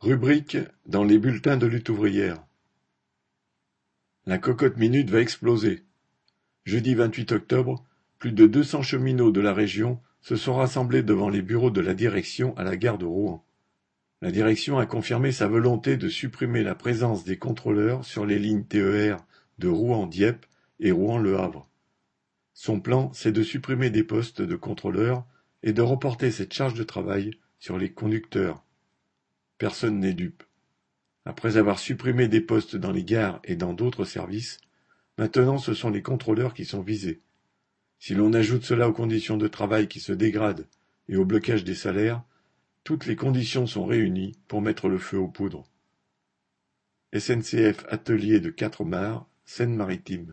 Rubrique dans les bulletins de lutte ouvrière. La cocotte minute va exploser. Jeudi 28 octobre, plus de 200 cheminots de la région se sont rassemblés devant les bureaux de la direction à la gare de Rouen. La direction a confirmé sa volonté de supprimer la présence des contrôleurs sur les lignes TER de Rouen-Dieppe et Rouen-Le Havre. Son plan, c'est de supprimer des postes de contrôleurs et de reporter cette charge de travail sur les conducteurs. Personne n'est dupe. Après avoir supprimé des postes dans les gares et dans d'autres services, maintenant ce sont les contrôleurs qui sont visés. Si l'on ajoute cela aux conditions de travail qui se dégradent et au blocage des salaires, toutes les conditions sont réunies pour mettre le feu aux poudres. SNCF Atelier de Quatre-Mars, Seine-Maritime.